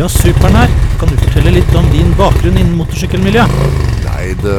Ja, superen her. Kan du fortelle litt om din bakgrunn innen motorsykkelmiljøet? Nei, det,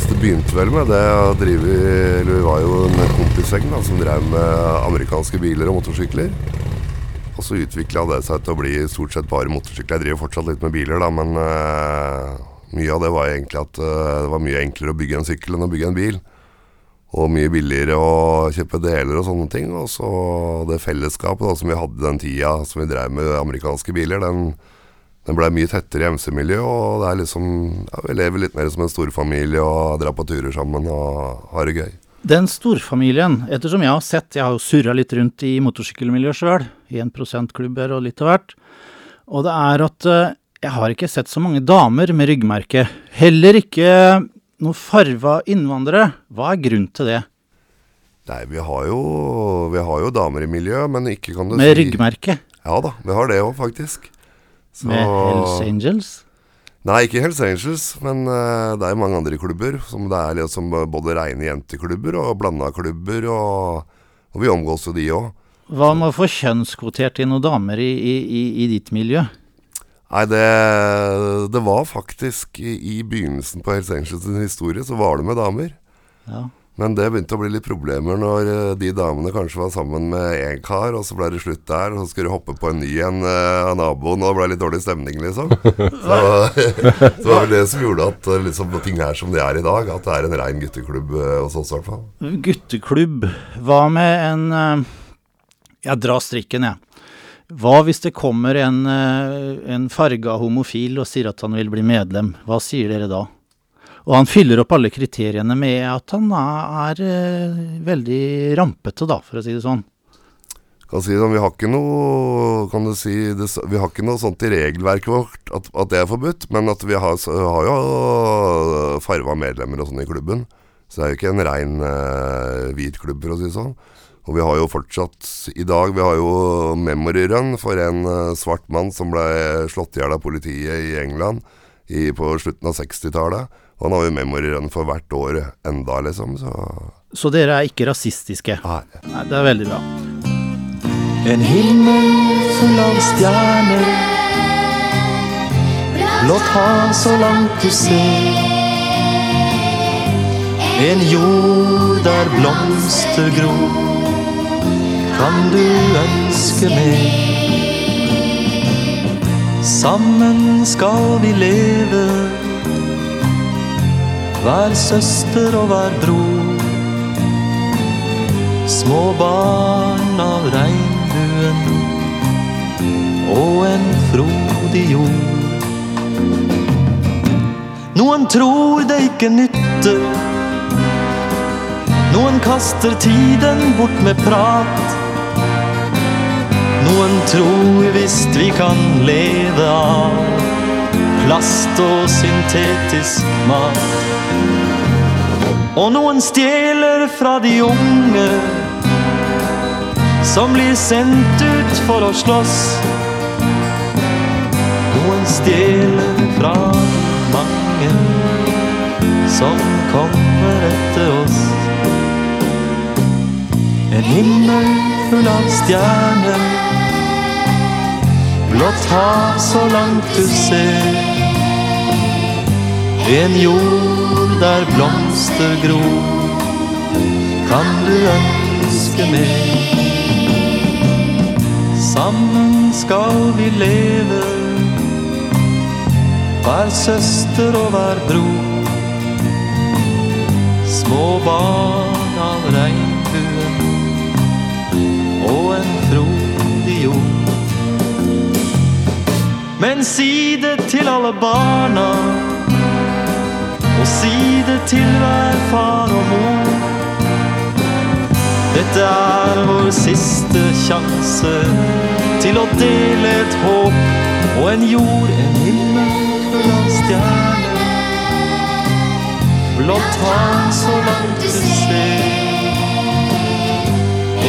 det begynte vel med det å drive Eller vi var jo en kompisgjeng som drev med amerikanske biler og motorsykler. Og så utvikla det seg til å bli stort sett bare motorsykler. Jeg driver fortsatt litt med biler, da, men uh, mye av det var egentlig at uh, det var mye enklere å bygge en sykkel enn å bygge en bil. Og mye billigere å kjøpe deler og sånne ting. Og så det fellesskapet da, som vi hadde den tida som vi drev med amerikanske biler, den, den blei mye tettere i MC-miljøet. Og det er liksom ja, vi lever litt mer som en storfamilie og drar på turer sammen og har det gøy. Den storfamilien, ettersom jeg har sett, jeg har jo surra litt rundt i motorsykkelmiljøet sjøl, i en prosentklubber og litt av hvert, og det er at uh, jeg har ikke sett så mange damer med ryggmerke. Heller ikke noen farva innvandrere. Hva er grunnen til det? Nei, vi har jo, vi har jo damer i miljøet, men ikke kan du Med si ryggmerke? Ja da, vi har det òg, faktisk. Så, Med Hells Angels? Nei, ikke Hells Angels, men uh, det er mange andre klubber. Som det er liksom både reine jenteklubber og blanda klubber, og, og vi omgås jo de òg. Hva med å få kjønnskvotert inn noen damer i, i, i, i ditt miljø? Nei, det, det var faktisk i, i begynnelsen på Hells Angels sin historie, så var det med damer. Ja. Men det begynte å bli litt problemer når uh, de damene kanskje var sammen med én kar, og så ble det slutt der, og så skulle de hoppe på en ny en uh, av naboen, og det ble litt dårlig stemning, liksom. Så, så det var vel det som gjorde at uh, liksom, ting er som de er i dag, at det er en rein gutteklubb hos oss i hvert fall. Gutteklubb. Hva med en Jeg drar strikken, jeg. Hva hvis det kommer en, en farga homofil og sier at han vil bli medlem? Hva sier dere da? Og han fyller opp alle kriteriene med at han er, er veldig rampete, da, for å si det sånn. Kan si sånn, Vi har ikke noe kan si, det, vi har ikke noe sånt i regelverket vårt at, at det er forbudt, men at vi har, har jo farva medlemmer og sånn i klubben. Så det er jo ikke en rein uh, hvit klubb, for å si det sånn. Og vi har jo fortsatt i dag Vi har jo memory run for en uh, svart mann som ble slått i hjel av politiet i England i, på slutten av 60-tallet. Og han har jo memory run for hvert år enda, liksom. Så, så dere er ikke rasistiske? Nei. Nei. Det er veldig bra. En himmel full av stjerner, blått hav så langt du ser. En jord der blomster gror kan du ønske mer. Sammen skal vi leve, hver søster og hver bror. Små barn av regnbuen og en frodig jord. Noen tror det ikke nytter. Noen kaster tiden bort med prat. Noen tror visst vi kan leve av plast og syntetisk mat. Og noen stjeler fra de unge som blir sendt ut for å slåss. Noen stjeler fra mange som kommer etter oss. En himmel full av stjerner blått hav så langt du ser. En jord der blomster gror, kan du ønske mer. Sammen skal vi leve, hver søster og hver bror. Små barn av regnbuen og en frodig jord. Men si det til alle barna, og si det til hver far og mor. Dette er vår siste sjanse til å dele et håp og en jord, en himmel full av stjerner. Blått hav så langt du ser.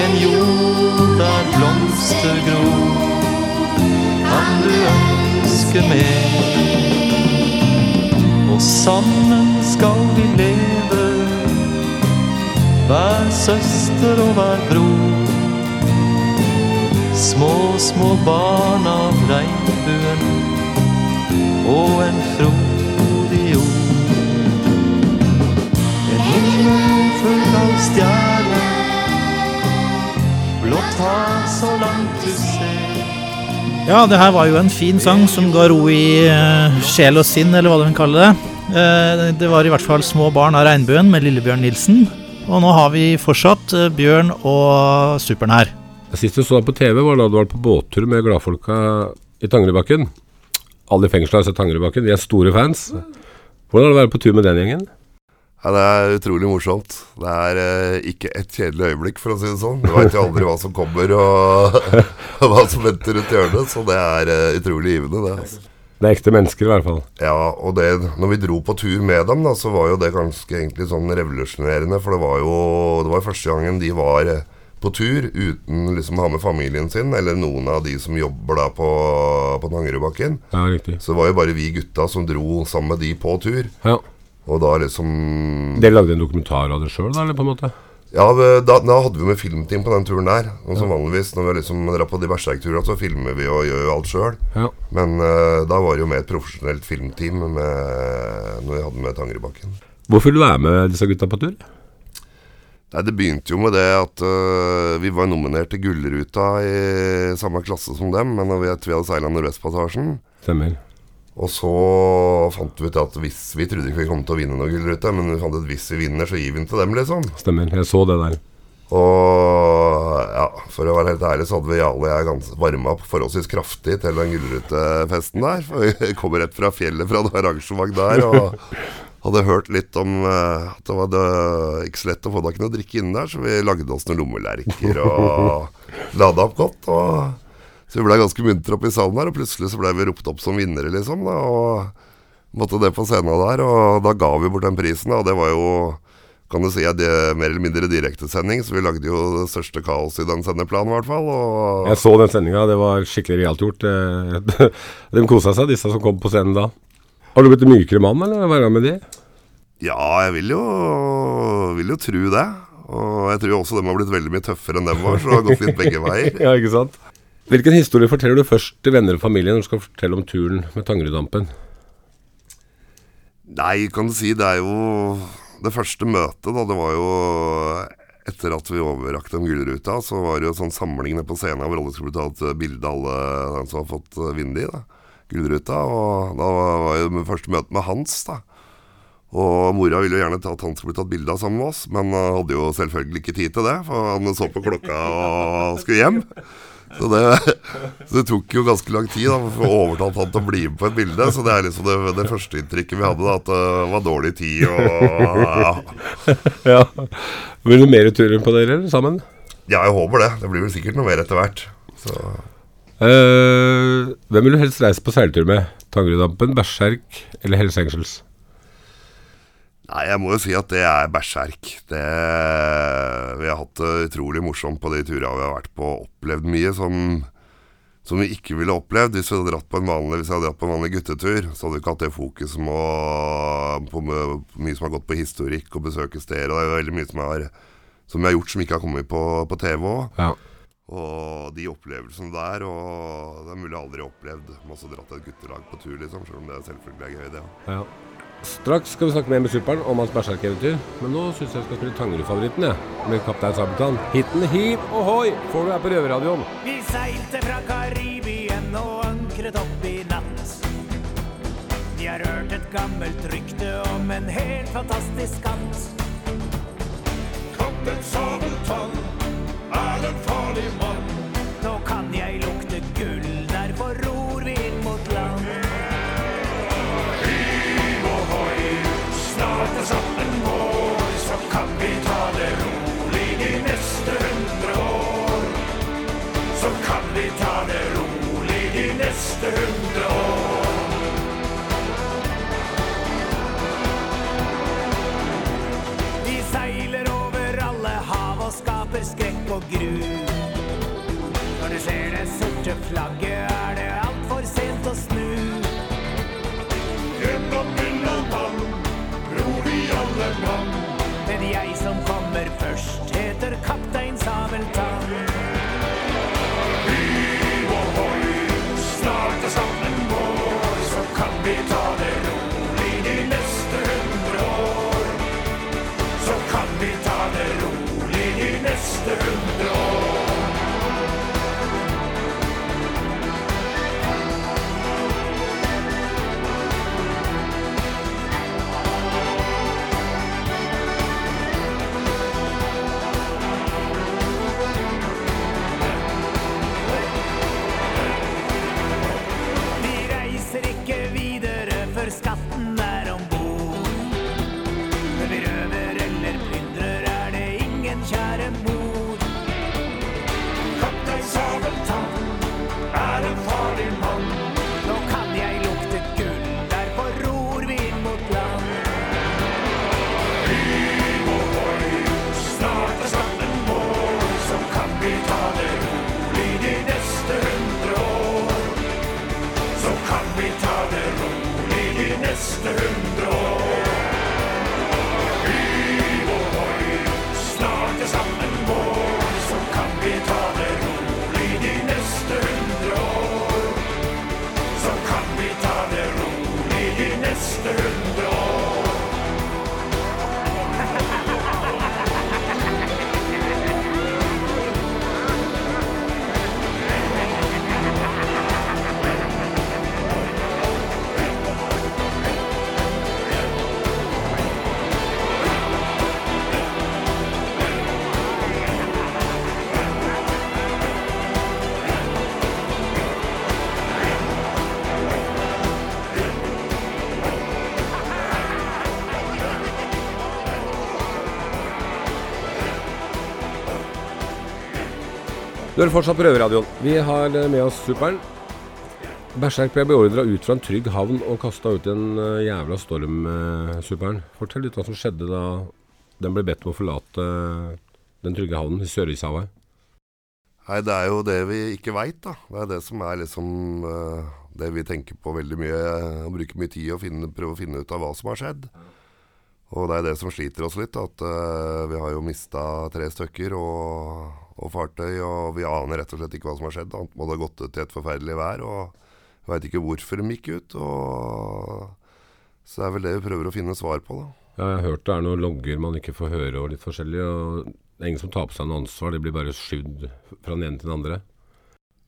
En jord der blomster gror. Kan mer? Og sammen skal vi leve hver søster og hver bror. små, små barn av regnbuen og en frodig jord. En himmel full av stjerner, blått hav så langt du ser. Ja, det her var jo en fin sang som ga ro i uh, sjel og sinn, eller hva du vil kalle det. Uh, det var i hvert fall 'Små barn av regnbuen' med Lillebjørn Nilsen. Og nå har vi fortsatt uh, Bjørn og Supern her. Sist du så deg på TV, var da du var på båttur med gladfolka i Tangerudbakken. Alle i fengselet har sett Tangerudbakken, de er store fans. Hvordan er det å være på tur med den gjengen? Ja, Det er utrolig morsomt. Det er eh, ikke et kjedelig øyeblikk, for å si det sånn. Du veit jo aldri hva som kommer og hva som venter rundt hjørnet, så det er uh, utrolig givende, det. altså. Det er ekte mennesker i hvert fall. Ja, og det, når vi dro på tur med dem, da, så var jo det ganske egentlig sånn revolusjonerende. For det var jo det var første gangen de var eh, på tur uten liksom å ha med familien sin, eller noen av de som jobber da på, på Tangerudbakken. Ja, riktig. Så det var jo bare vi gutta som dro sammen med de på tur. Ja. Og da liksom Dere lagde en dokumentar av det sjøl, da, eller på en måte? Ja, da, da hadde vi med filmteam på den turen der. Og som vanligvis når vi liksom drar på de berserkturene, så filmer vi og gjør jo alt sjøl. Ja. Men uh, da var det jo med et profesjonelt filmteam med, når vi hadde med Tangerudbakken. Hvorfor vil du være med disse gutta på tur? Nei, Det begynte jo med det at uh, vi var nominert til Gullruta i samme klasse som dem, men når vi, vi hadde seila Nordvestpassasjen. Stemmer. Og så fant vi ut at hvis Vi trodde ikke vi kom til å vinne noe Gullrute, men vi fant ut at hvis vi vinner, så gir vi den til dem, liksom. Stemmer. Jeg så det der. Og ja, for å være helt ærlig så hadde vi Jarle og jeg gans- varma opp forholdsvis kraftig til den gullrutefesten der. For vi kommer rett fra fjellet fra det arrangement der og hadde hørt litt om uh, at det var det, ikke så lett å få tak i noe drikke inne der, så vi lagde oss noen lommelerker og lada opp godt. Og, så vi blei ganske muntre oppe i salen der, og plutselig så blei vi ropt opp som vinnere, liksom. Da, og måtte det på scenen der, og da ga vi bort den prisen, da, og det var jo kan du si at det er mer eller mindre direktesending, så vi lagde jo det største kaoset i den sendeplanen, i hvert fall. Og Jeg så den sendinga, det var skikkelig realt gjort. Eh, De kosa seg, disse som kom på scenen da. Har du blitt en mykere mann, eller være med de? ja, jeg vil jo, vil jo tro det. Og jeg tror også de har blitt veldig mye tøffere enn dem var, så det har gått litt begge veier. Ja, ikke sant? Hvilken historie forteller du først til venner og familie når du skal fortelle om turen med Tangeruddampen? Nei, kan du si, det er jo det første møtet, da. Det var jo etter at vi overrakte om Gullruta, så var det jo sånn samling nede på scenen hvor alle skulle ta et bilde av alle som har fått vind i da. Gullruta. Og da var jo det første møte med Hans, da. Og mora ville jo gjerne at han skulle tatt bilde av sammen med oss, men hadde jo selvfølgelig ikke tid til det, for han så på klokka og skulle hjem. Så det, så det tok jo ganske lang tid da, for å overtale han til å bli med på et bilde. Så det er liksom det, det første inntrykket vi hadde, da, at det var dårlig tid og ja. Ja. Blir det mer turer på dere sammen? ja, jeg håper det. Det blir vel sikkert noe mer etter hvert. Så Eh, hvem vil du helst reise på seiltur med? Tangerudampen, Berserk eller Hells Angels? Nei, jeg må jo si at det er bæsjerk. Det, vi har hatt det utrolig morsomt på de turene vi har vært på, og opplevd mye som, som vi ikke ville opplevd hvis vi hadde dratt på en vanlig, hvis jeg hadde dratt på en vanlig guttetur. Så hadde vi ikke hatt det fokuset på, på, mye- som har gått på historikk og besøke steder. Og det er veldig mye som, er, som vi har gjort som ikke har kommet på, på TV òg. Ja. Og de opplevelsene der, og det er mulig jeg aldri har opplevd masse dratt et guttelag på tur, liksom. Selv om det selvfølgelig er gøy, det ja. Straks skal vi snakke mer med Super'n om hans berserkeventyr, men nå syns jeg vi skal spille Tangerud-favoritten, jeg. Med Kaptein Sabeltann. Hiten hiv ohoi får du her på Røverradioen. Vi seilte fra Karibien og ankret opp i natt. Vi har hørt et gammelt rykte om en helt fantastisk skatt. Kaptein Sabeltann er en farlig mann. Nå kan jeg lukte gull, først, heter kaptein Sabeltann. Du er fortsatt på Røverradioen. Vi har eh, med oss Superen. Berserk ble beordra ut fra en trygg havn og kasta ut i en eh, jævla storm, eh, Superen. Fortell litt hva som skjedde da den ble bedt om å forlate eh, den trygge havnen i Sør-Ishavet. Nei, det er jo det vi ikke veit, da. Det er det som er liksom det vi tenker på veldig mye. Og bruker mye tid og finne, prøve å finne ut av hva som har skjedd. Og det er det som sliter oss litt. At eh, vi har jo mista tre stykker og, og fartøy. Og vi aner rett og slett ikke hva som har skjedd. Han må ha gått ut i et forferdelig vær. Og veit ikke hvorfor de gikk ut. Og, så er vel det vi prøver å finne svar på, da. Ja, jeg har hørt det er noen logger man ikke får høre og litt forskjellig. og Det er ingen som tar på seg noe ansvar, de blir bare skyvd fra den ene til den andre.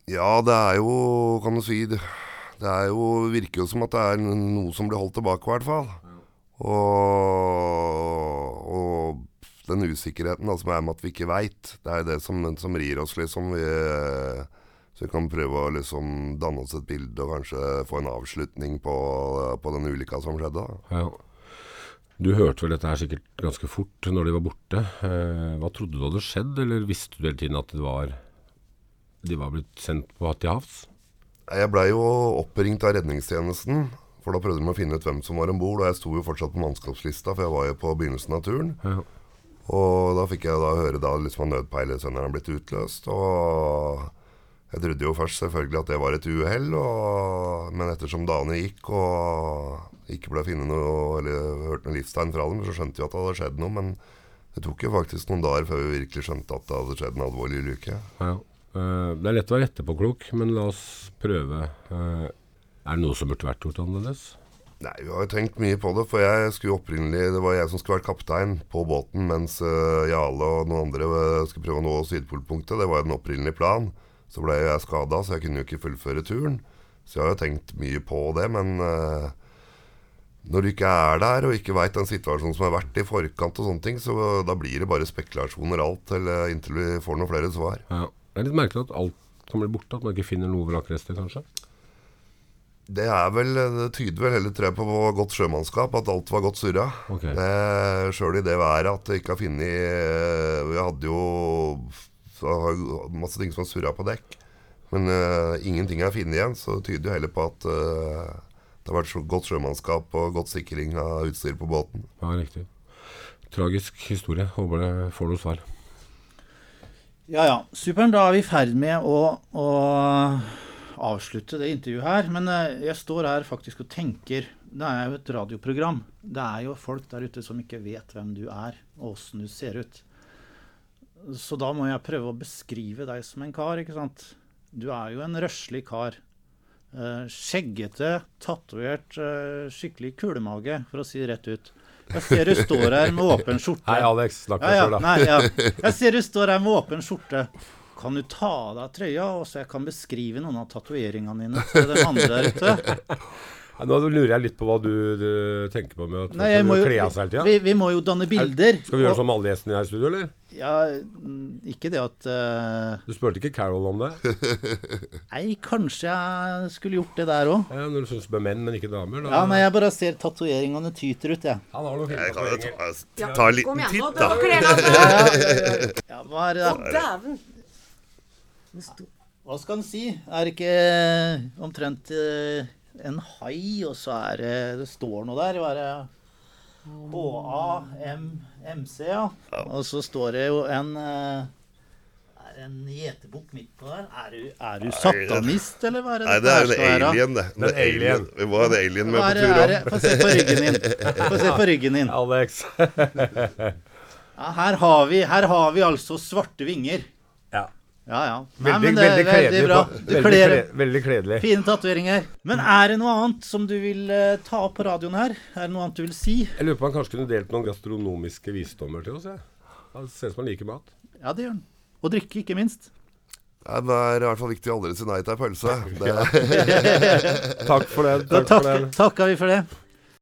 Ja, det er jo, kan du si Det, det er jo, virker jo som at det er noe som blir holdt tilbake, i hvert fall. Og, og den usikkerheten da, som er med at vi ikke veit, det er det som, som rir oss, liksom. Vi, så vi kan prøve å liksom danne oss et bilde og kanskje få en avslutning på, på den ulykka som skjedde. da. Ja. Du hørte vel dette her sikkert ganske fort når de var borte. Eh, hva trodde du hadde skjedd, eller visste du hele tiden at det var, de var blitt sendt på til havs? Jeg blei jo oppringt av redningstjenesten, for da prøvde de å finne ut hvem som var om bord. Og jeg sto jo fortsatt på mannskapslista, for jeg var jo på begynnelsen av turen. Ja. Og da fikk jeg da høre da liksom at nødpeilesenderen har blitt utløst. Og jeg trodde jo først selvfølgelig at det var et uhell, men ettersom dagene gikk og ikke ble funnet noe eller hørt noe livstegn fra dem, så skjønte vi at det hadde skjedd noe. Men det tok jo faktisk noen dager før vi virkelig skjønte at det hadde skjedd en alvorlig ulykke. Ja. Eh, det er lett å være etterpåklok, men la oss prøve. Eh, er det noe som burde vært gjort annerledes? Nei, vi har jo tenkt mye på det, for jeg skulle opprinnelig Det var jeg som skulle vært kaptein på båten, mens uh, Jale og noen andre eh, skulle prøve å nå Sydpolpunktet. Det var jo den opprinnelige planen. Så ble jeg skada, så jeg kunne jo ikke fullføre turen. Så jeg har jo tenkt mye på det, men uh, når du ikke er der og ikke veit den situasjonen som har vært i forkant, og sånne ting, så da blir det bare spekulasjoner alt eller inntil vi får noen flere svar. Ja. Det er litt merkelig at alt kan bli borte, at man ikke finner noe vrakrester, kanskje. Det er vel, det tyder vel heller tror jeg, på godt sjømannskap, at alt var godt surra. Ok. Det- Sjøl i det været at det ikke har funnet eh, Vi hadde jo så har jo masse ting som har surra på dekk. Men uh, ingenting er funnet igjen, så det tyder jo heller på at uh, det har vært godt sjømannskap og godt sikring av utstyr på båten. Ja, riktig. Tragisk historie. Håper det får noe svar. Ja ja, superen. Da er vi i ferd med å, å avslutte det intervjuet her. Men eh, jeg står her faktisk og tenker Det er jo et radioprogram. Det er jo folk der ute som ikke vet hvem du er, og åssen du ser ut. Så da må jeg prøve å beskrive deg som en kar, ikke sant. Du er jo en røslig kar. Eh, skjeggete, tatovert, eh, skikkelig kulemage, for å si det rett ut. Jeg ser du står her med åpen skjorte. Hei, Alex. Snakk Ja, ja, nei, ja. Jeg ser du står her med åpen skjorte. Kan du ta av deg trøya, og så jeg kan beskrive noen av tatoveringene dine til den andre der ute? Nå lurer jeg litt på hva du, du tenker på med at Nei, må jo, kle av seg hele tida. vi, vi må jo danne bilder. Skal vi gjøre og- som alle gjestene her i studio, eller? Ja, mm, ikke det at uh, Du spurte ikke Carol om det? Nei, kanskje jeg skulle gjort det der òg. Ja, når du syns er menn, men ikke damer? Da. Ja, nei, jeg bare ser tatoveringene tyter ut, jeg. Han har noen Jeg kan jo ta, ta, ta en liten igjen, nå titt, da. nå kler han seg. Ja, hva er det Å, da? dæven. Hva skal en si? Er det ikke omtrent eh, en hai, og så er det Det står noe der. Hva er det? H-A-M-M-C, ja. Og så står det jo en eh, er det en gjetebukk midt på der. Er du, er du satanist, eller hva er det Nei, det er en alien, det. Det er en alien. Vi må ha en alien med på tur om òg. Få se på ryggen din. Få se på ryggen din. Alex. Ja, her, har vi, her har vi altså svarte vinger. Ja. Ja, ja. Nei, Veldig, men det er veldig veldig kledelig. bra. på- Du Veldig, kler veldig kledelig. Fine tatoveringer. Men er det noe annet som du vil uh, ta opp på radioen her? Er det noe annet du vil si? Jeg lurer på om han kanskje kunne delt noen gastronomiske visdommer til oss. Ja. Han ser ut som han liker mat. Ja, det gjør han. Og drikke, ikke minst. Nei, Det er i hvert fall viktig å aldri si nei til ei pølse. Det, Takk for det. Da Takk for det. Takka takker vi for det.